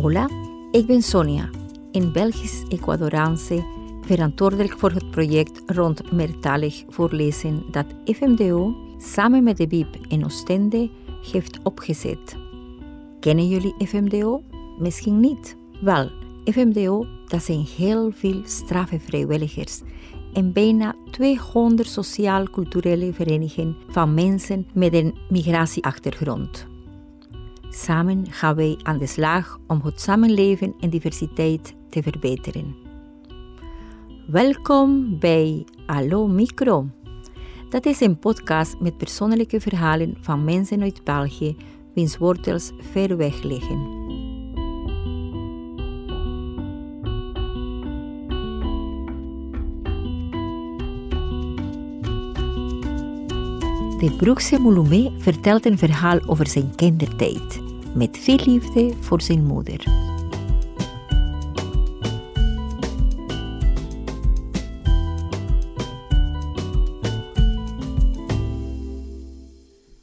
Hola, ik ben Sonia, een Belgisch-Ecuadoraanse verantwoordelijk voor het project rond meertalig voorlezen dat FMDO samen met de BIP in Oostende heeft opgezet. Kennen jullie FMDO? Misschien niet. Wel, FMDO, dat zijn heel veel straffe vrijwilligers en bijna 200 sociaal-culturele verenigingen van mensen met een migratieachtergrond. Samen gaan wij aan de slag om het samenleven en diversiteit te verbeteren. Welkom bij Allo Micro. Dat is een podcast met persoonlijke verhalen van mensen uit België wiens wortels ver weg liggen. De Broekse Mouloumé vertelt een verhaal over zijn kindertijd, met veel liefde voor zijn moeder.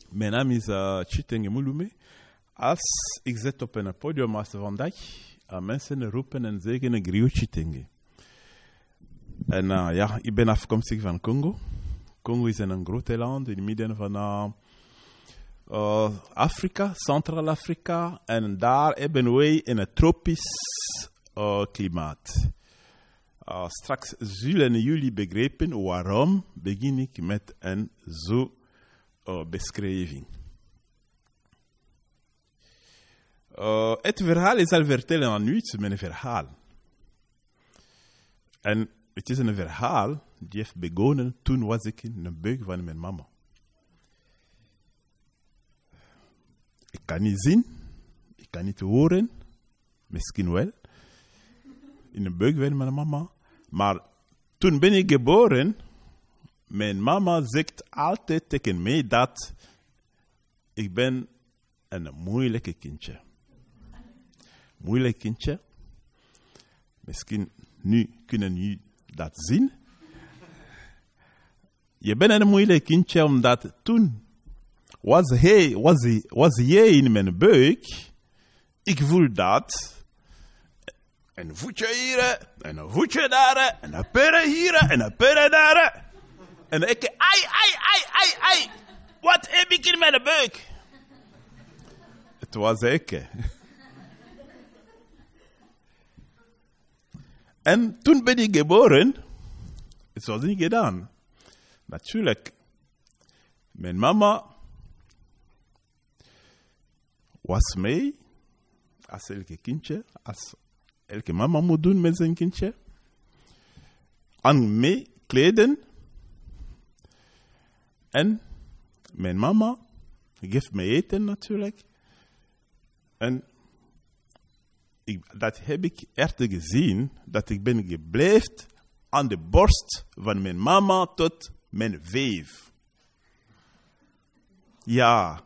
Mijn naam is uh, Chitenge Mouloumé. Als ik zit op een podium als vandaag, uh, mensen roepen en zeggen Griot Chitenge. En uh, ja, ik ben afkomstig van Congo. Congo is een groot land in het midden van uh, Afrika, Centraal-Afrika. En daar hebben wij een tropisch uh, klimaat. Straks zullen jullie begrijpen waarom begin ik met een zo beschrijving. het verhaal is al vertellen aan u, het is mijn verhaal. En het is een verhaal die heeft begonnen toen was ik in de buik van mijn mama. Ik kan niet zien, ik kan niet horen, misschien wel, in de buik van mijn mama. Maar toen ben ik geboren, mijn mama zegt altijd tegen mij dat ik ben een moeilijke kindje. Moeilijk kindje. Misschien nu kunnen jullie dat zien. Je bent een moeilijk kindje, omdat toen was, hij, was, hij, was jij in mijn buik. Ik voel dat. Een voetje hier, en een voetje daar, en een pere hier, en een pere daar. En ik, ai, ai, ai, ai, ai. Wat heb ik in mijn buik? Het was ik. En toen ben ik geboren. Het was niet gedaan. Natuurlijk, mijn mama was mee als elke kindje, als elke mama moet doen met zijn kindje. Aan mee kleden. En mijn mama geeft me eten natuurlijk. En ik, dat heb ik echt gezien, dat ik ben gebleven aan de borst van mijn mama tot mijn vijf. Ja,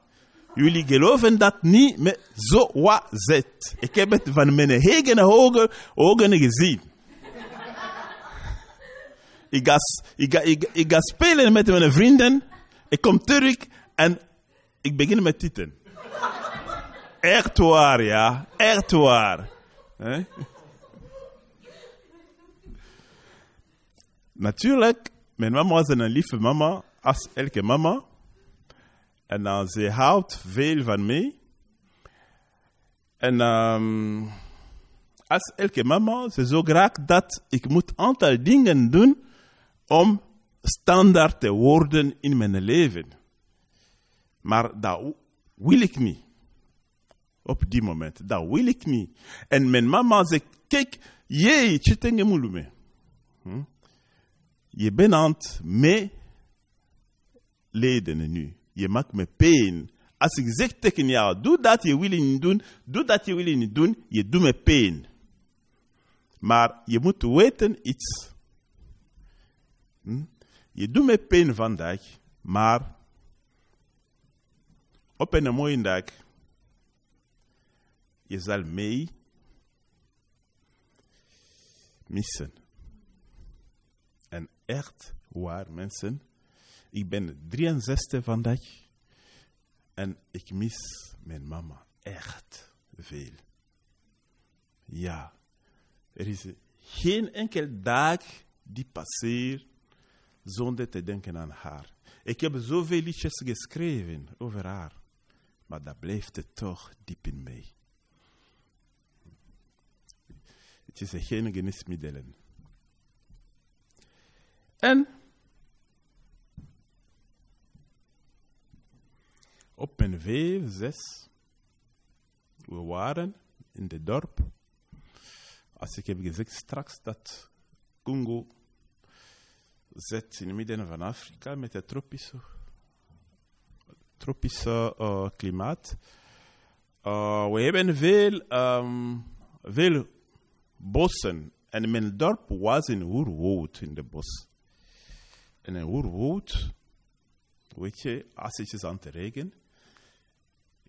jullie geloven dat niet, maar zo was het. Ik heb het van mijn eigen ogen, ogen gezien. ik, ga, ik, ga, ik, ga spelen met mijn vrienden. Ik kom terug en ik begin met titen. Echt waar, ja. Echt waar. Natuurlijk, mijn mama was een lieve mama, als elke mama. En uh, ze houdt veel van mij. En um, als elke mama, ze zo graag dat ik moet een aantal dingen doen om standaard te worden in mijn leven. Maar dat wil ik niet. Op die moment. Dat wil ik niet. En mijn mama zegt, kijk, jij, chitenge mulume. Hm? Je bent aan het meeleden nu. Je maakt me pijn. Als ik zeg tegen jou, doe dat je wil niet doen, doe dat je wil niet doen, je doet me pijn. Maar je moet weten iets. Hm? Je doet me pijn vandaag, maar op een mooie dag, je zal mij missen echt waar, mensen. Ik ben 63 vandaag en ik mis mijn mama echt veel. Ja, er is geen enkel dag die passeert zonder te denken aan haar. Ik heb zoveel liedjes geschreven over haar, maar dat blijft het toch diep in mij. Het is geen geneesmiddelen. En op mijn vijf, zes, we waren in het dorp. Als ik heb gezegd straks dat Congo zit in het midden van Afrika met het tropische, tropische uh, klimaat. Uh, we hebben veel, um, veel bossen. En mijn dorp was in oerwoud in de bos. En in oerwoud, weet je, als het is aan te regen,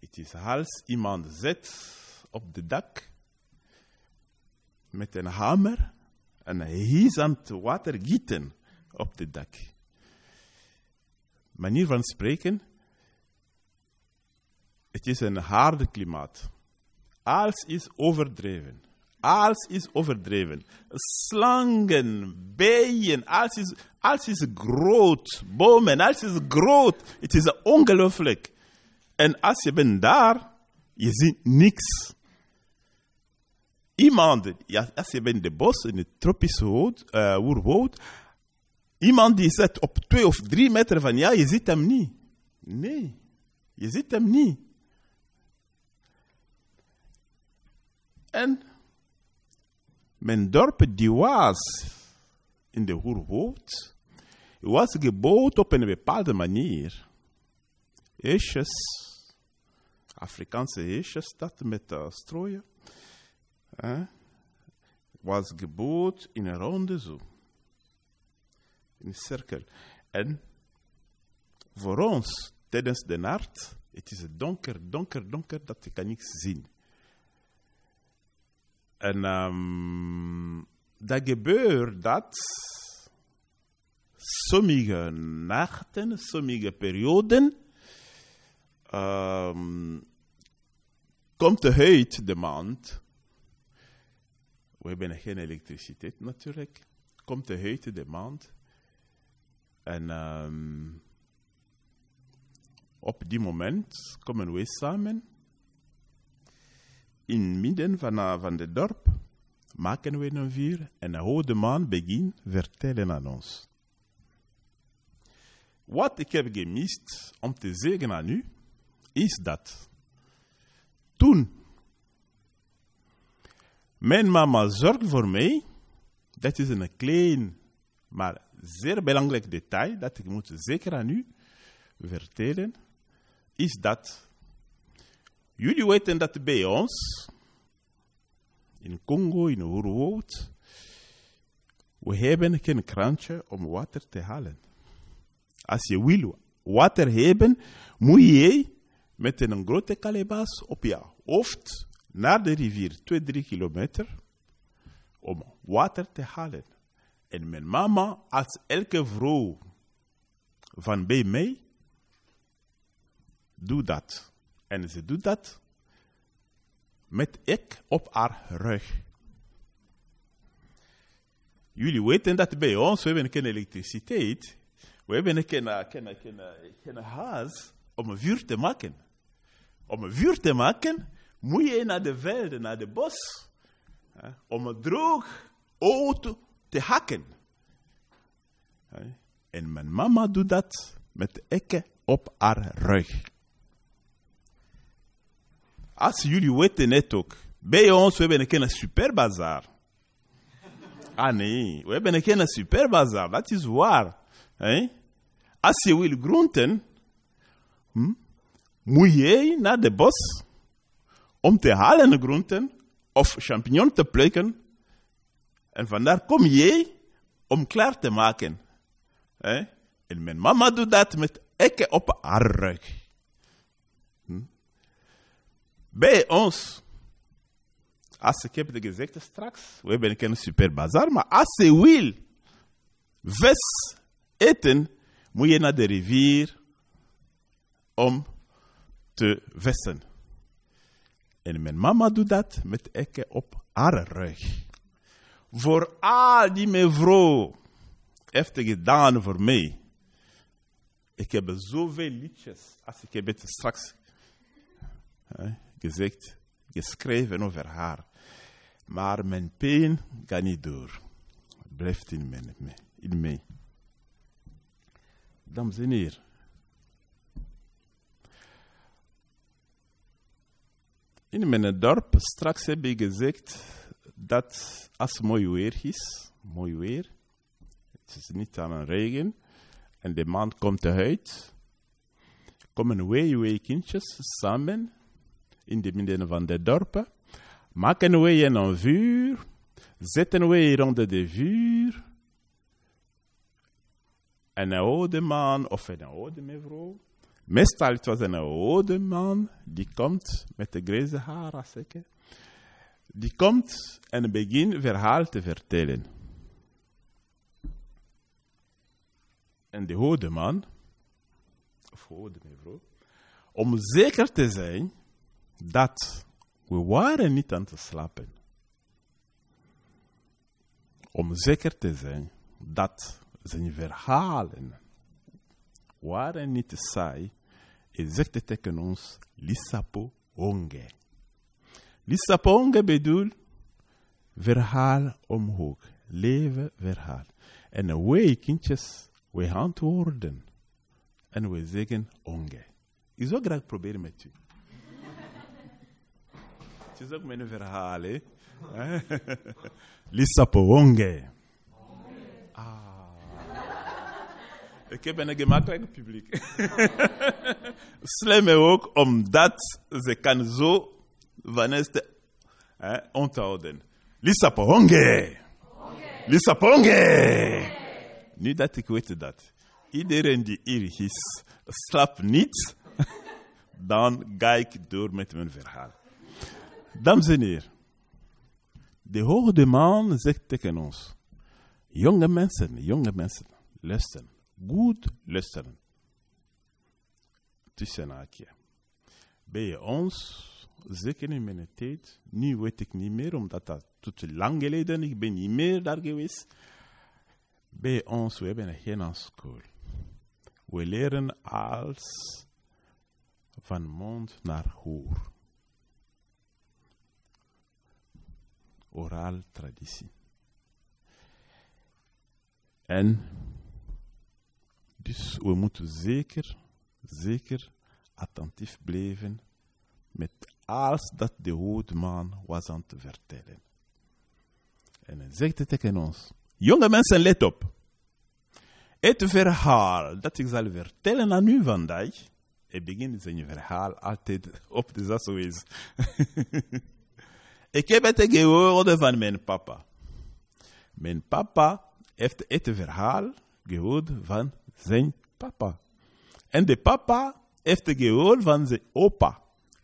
het is als iemand zit op de dak met een hamer en hij is het water gieten op de dak. Manier van spreken, het is een harde klimaat. Alles is overdreven. Alles is overdreven. Slangen, bijen, alles is, alles is groot. Bomen, alles is groot. Het is ongelooflijk. En als je bent daar, je ziet niks. Iemand, als je bent de bos, in het tropische woud, uh, iemand die zit op twee of drie meter van jou, je ziet hem niet. Nee, je ziet hem niet. En mijn dorp die was in de oerwoud, was gebouwd op een bepaalde manier. Eesjes, Afrikaanse eesjes, dat met uh, strooien was gebouwd in een ronde zo. In een cirkel. En voor ons, tijdens de nacht, het is donker, donker, donker, dat je kan zien. En um, dat gebeurt dat sommige nachten, sommige perioden, um, komt uit de maand we hebben geen elektriciteit natuurlijk. Komt de huid de maand. En um, op die moment komen we samen. In midden van, uh, van het dorp maken we een vuur en de oude man begint vertellen aan ons. Wat ik heb gemist om te zeggen aan u, is dat toen mijn mama zorgt voor mij. Dat is een klein, maar zeer belangrijk detail dat ik moet zeker aan u vertellen. Is dat jullie weten dat bij ons, in Congo, in Oerwoud, we hebben geen krantje om water te halen. Als je wil water hebben, moet je met een grote kalebas op je hoofd naar de rivier, 2, 3 kilometer, om water te halen. En mijn mama, als elke vrouw van bij mij, doet dat. En ze doet dat met ik op haar rug. Jullie weten dat bij ons, we hebben geen elektriciteit. We hebben geen, geen, geen, geen haas om een vuur te maken. Om vuur te maken, moet je naar de velden, naar de bos, om een droog auto te hakken. En mijn mama doet dat met ekken op haar rug. Als jullie weten net ook, bij ons we hebben geen superbazaar. Ah nee, we hebben geen superbazaar, dat is waar. Als je wil groenten, hm, moet je naar de bos om te halen groenten of champignon te plukken. En vandaar kom je om klaar te maken. Eh? En mijn mama doet dat met ekken op haar. Hm? Bij ons, als ik heb het gezegd straks, we hebben geen superbazaar, maar als je wil vis eten, moet je naar de rivier om te vissen. En mijn mama doet dat met ekken op haar rug. Voor al die mevrouw heeft gedaan voor mij. Ik heb zoveel liedjes, als ik heb het straks gezegd, geschreven over haar. Maar mijn pijn gaat niet door. Blijft in mij. In mij. Dames en heren. In mijn dorp, straks heb ik gezegd dat als mooi weer is, mooi weer, het is niet aan een regen, en de man komt eruit, komen wij kindjes samen in de midden van de dorpen, maken wij een vuur, zetten wij rond de vuur, en een oude man of een oude mevrouw, meestal het was een oude man, die komt met de grijze haren, zeker, die komt en begint verhaal te vertellen. En de oude man, of oude mevrouw, om zeker te zijn dat we waren niet aan te slapen. Om zeker te zijn dat zijn verhalen waren niet saai. Hij zegt tegen ons, Lissapo onge. Lissapo onge bedoelt verhaal omhoog, leven verhaal. En wij kindjes, wij antwoorden. En we zeggen onge. Ik zou graag proberen met u. Is ook mijn verhaal, hè? Lissapo onge. Ah. Ik heb een gemakkelijk publiek. Slim ook, omdat ze kan zo van eerste eh, onthouden. Lisa Ponge. Nu dat ik weet dat. Iedereen die hier is, slaapt niet. Dan ga ik door met mijn verhaal. Dames en heren. De hoge man zegt tegen ons. Jonge mensen, jonge mensen, luisteren goed luisteren. Tussen haakje. Bij ons, zeker in mijn tijd, nu weet ik niet meer, omdat dat tot lang geleden, ik ben niet meer daar geweest. Bij ons, we hebben geen school. We leren als van mond naar hoor. Oral traditie. En dus we moeten zeker, zeker attentief blijven met alles dat de hoedman was aan te vertellen. En hij zegt tegen ons. Jonge mensen, let op. Het verhaal dat ik zal vertellen aan u vandaag, ik begin zijn verhaal altijd op de wijze. ik heb het gehoord van mijn papa. Mijn papa heeft het verhaal gehoord van zijn papa. En de papa heeft gehoord van zijn opa.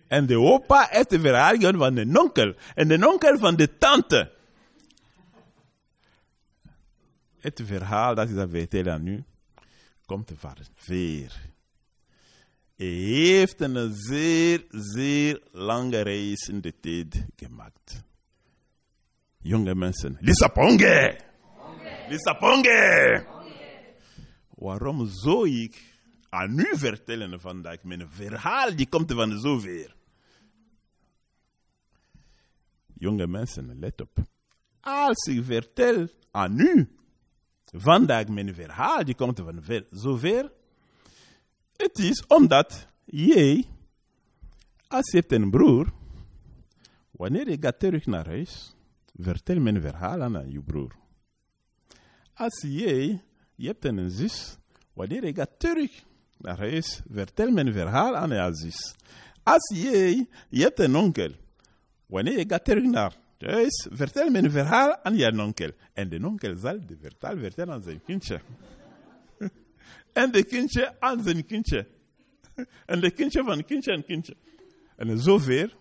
En de opa heeft de verhaal gehoord van de onkel. En de onkel van de tante. Het verhaal dat ik dat vertel aan u, komt van ver. Heeft een zeer, zeer lange reis in de tijd gemaakt. Jonge mensen, Lisa Ponge! Lisa Ponge! Waarom zou ik aan u vertellen vandaag mijn verhaal die komt van zover? Jonge mensen, let op. Als ik vertel aan u vandaag mijn verhaal die komt van zover, het is omdat jij, als je hebt een broer, wanneer je gaat terug naar huis, vertel mijn verhaal aan je broer. Als jij je hebt een zus. Wanneer je gaat terug naar huis, vertel mijn verhaal aan je zus. Als jij, je hebt een onkel. Wanneer je gaat terug naar huis, vertel mijn verhaal aan je onkel. En de onkel zal de verhaal vertellen aan zijn kindje. En de kindje aan zijn kindje. en de kindje van kindje en kindje. En zover.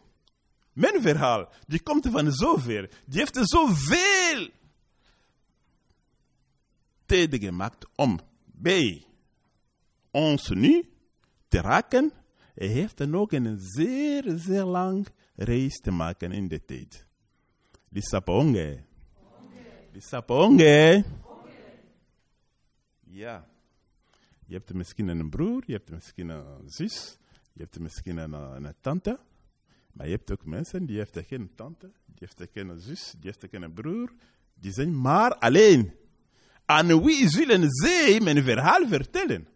Mijn verhaal, die komt van zover. Die heeft zoveel tijd gemaakt om bij ons nu te raken. Hij heeft dan ook een zeer, zeer lang reis te maken in de tijd. Lissaponge. Lissaponge. Ja. Je hebt misschien een broer, je hebt misschien een zus, je hebt misschien een, een tante. Maar je hebt ook mensen die heeft geen tante, die heeft geen zus, die heeft geen broer. Die zijn maar alleen. Aan wie zullen zij mijn verhaal vertellen?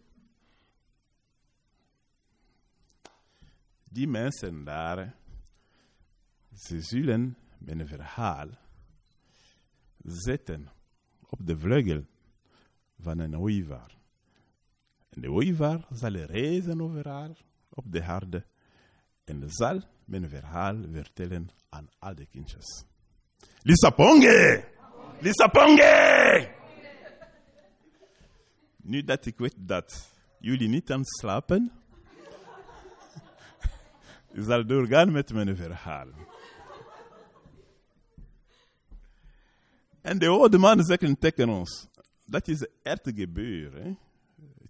Die mensen daar, ze zullen mijn verhaal zetten op de vleugel van een ooievaar. En de ooievaar zal reizen overal op de harde en zal mijn verhaal vertellen aan al de kindjes. Lisa Ponge! Lisa Ponge! Nu dat ik weet dat jullie niet aan slapen, ik zal doorgaan met mijn verhaal. En de oude man zegt tegen ons, dat is echt gebeurd.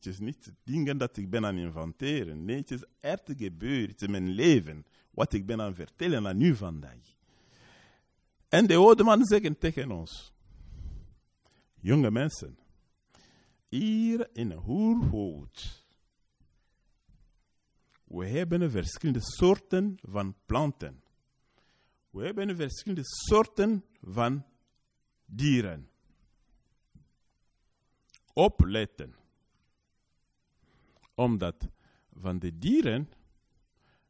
Het is niet dingen dat ik ben aan inventeren. Nee, het is echt gebeurd. Is mijn leven. Wat ik ben aan vertellen aan u vandaag. En de oude man zegt tegen ons. Jonge mensen. Hier in Hoerhout. We hebben verschillende soorten van planten. We hebben verschillende soorten van dieren. Opletten omdat van de dieren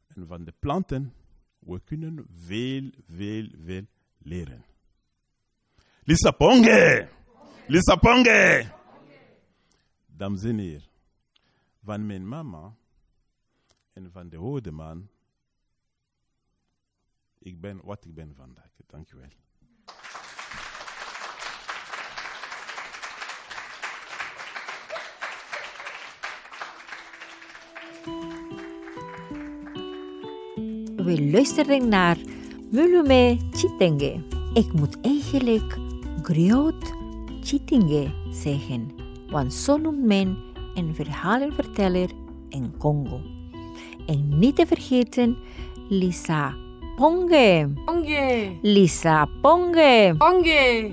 en van de planten we kunnen veel, veel, veel leren. Lisa Ponge! Lisa Ponge! Dames en heren, van mijn mama en van de oude man, ik ben wat ik ben vandaag. Dank u wel. We luisteren naar Mulume Chitenge. Ik moet eigenlijk Griot Chitenge zeggen, want zo noemt men een verhalenverteller in Congo. En niet te vergeten, Lisa Ponge. Ponge. Lisa Ponge. Ponge.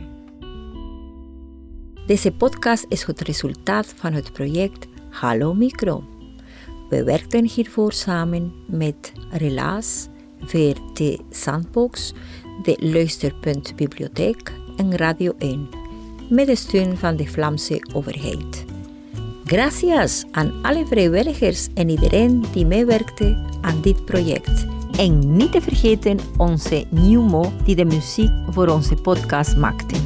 Deze podcast is het resultaat van het project Hallo Micro. We werkten hiervoor samen met Relaas, VRT Sandbox, de Luisterpunt Bibliotheek en Radio 1, met de steun van de Vlaamse overheid. Gracias aan alle vrijwilligers en iedereen die meewerkte aan dit project. En niet te vergeten onze Newmo die de muziek voor onze podcast maakte.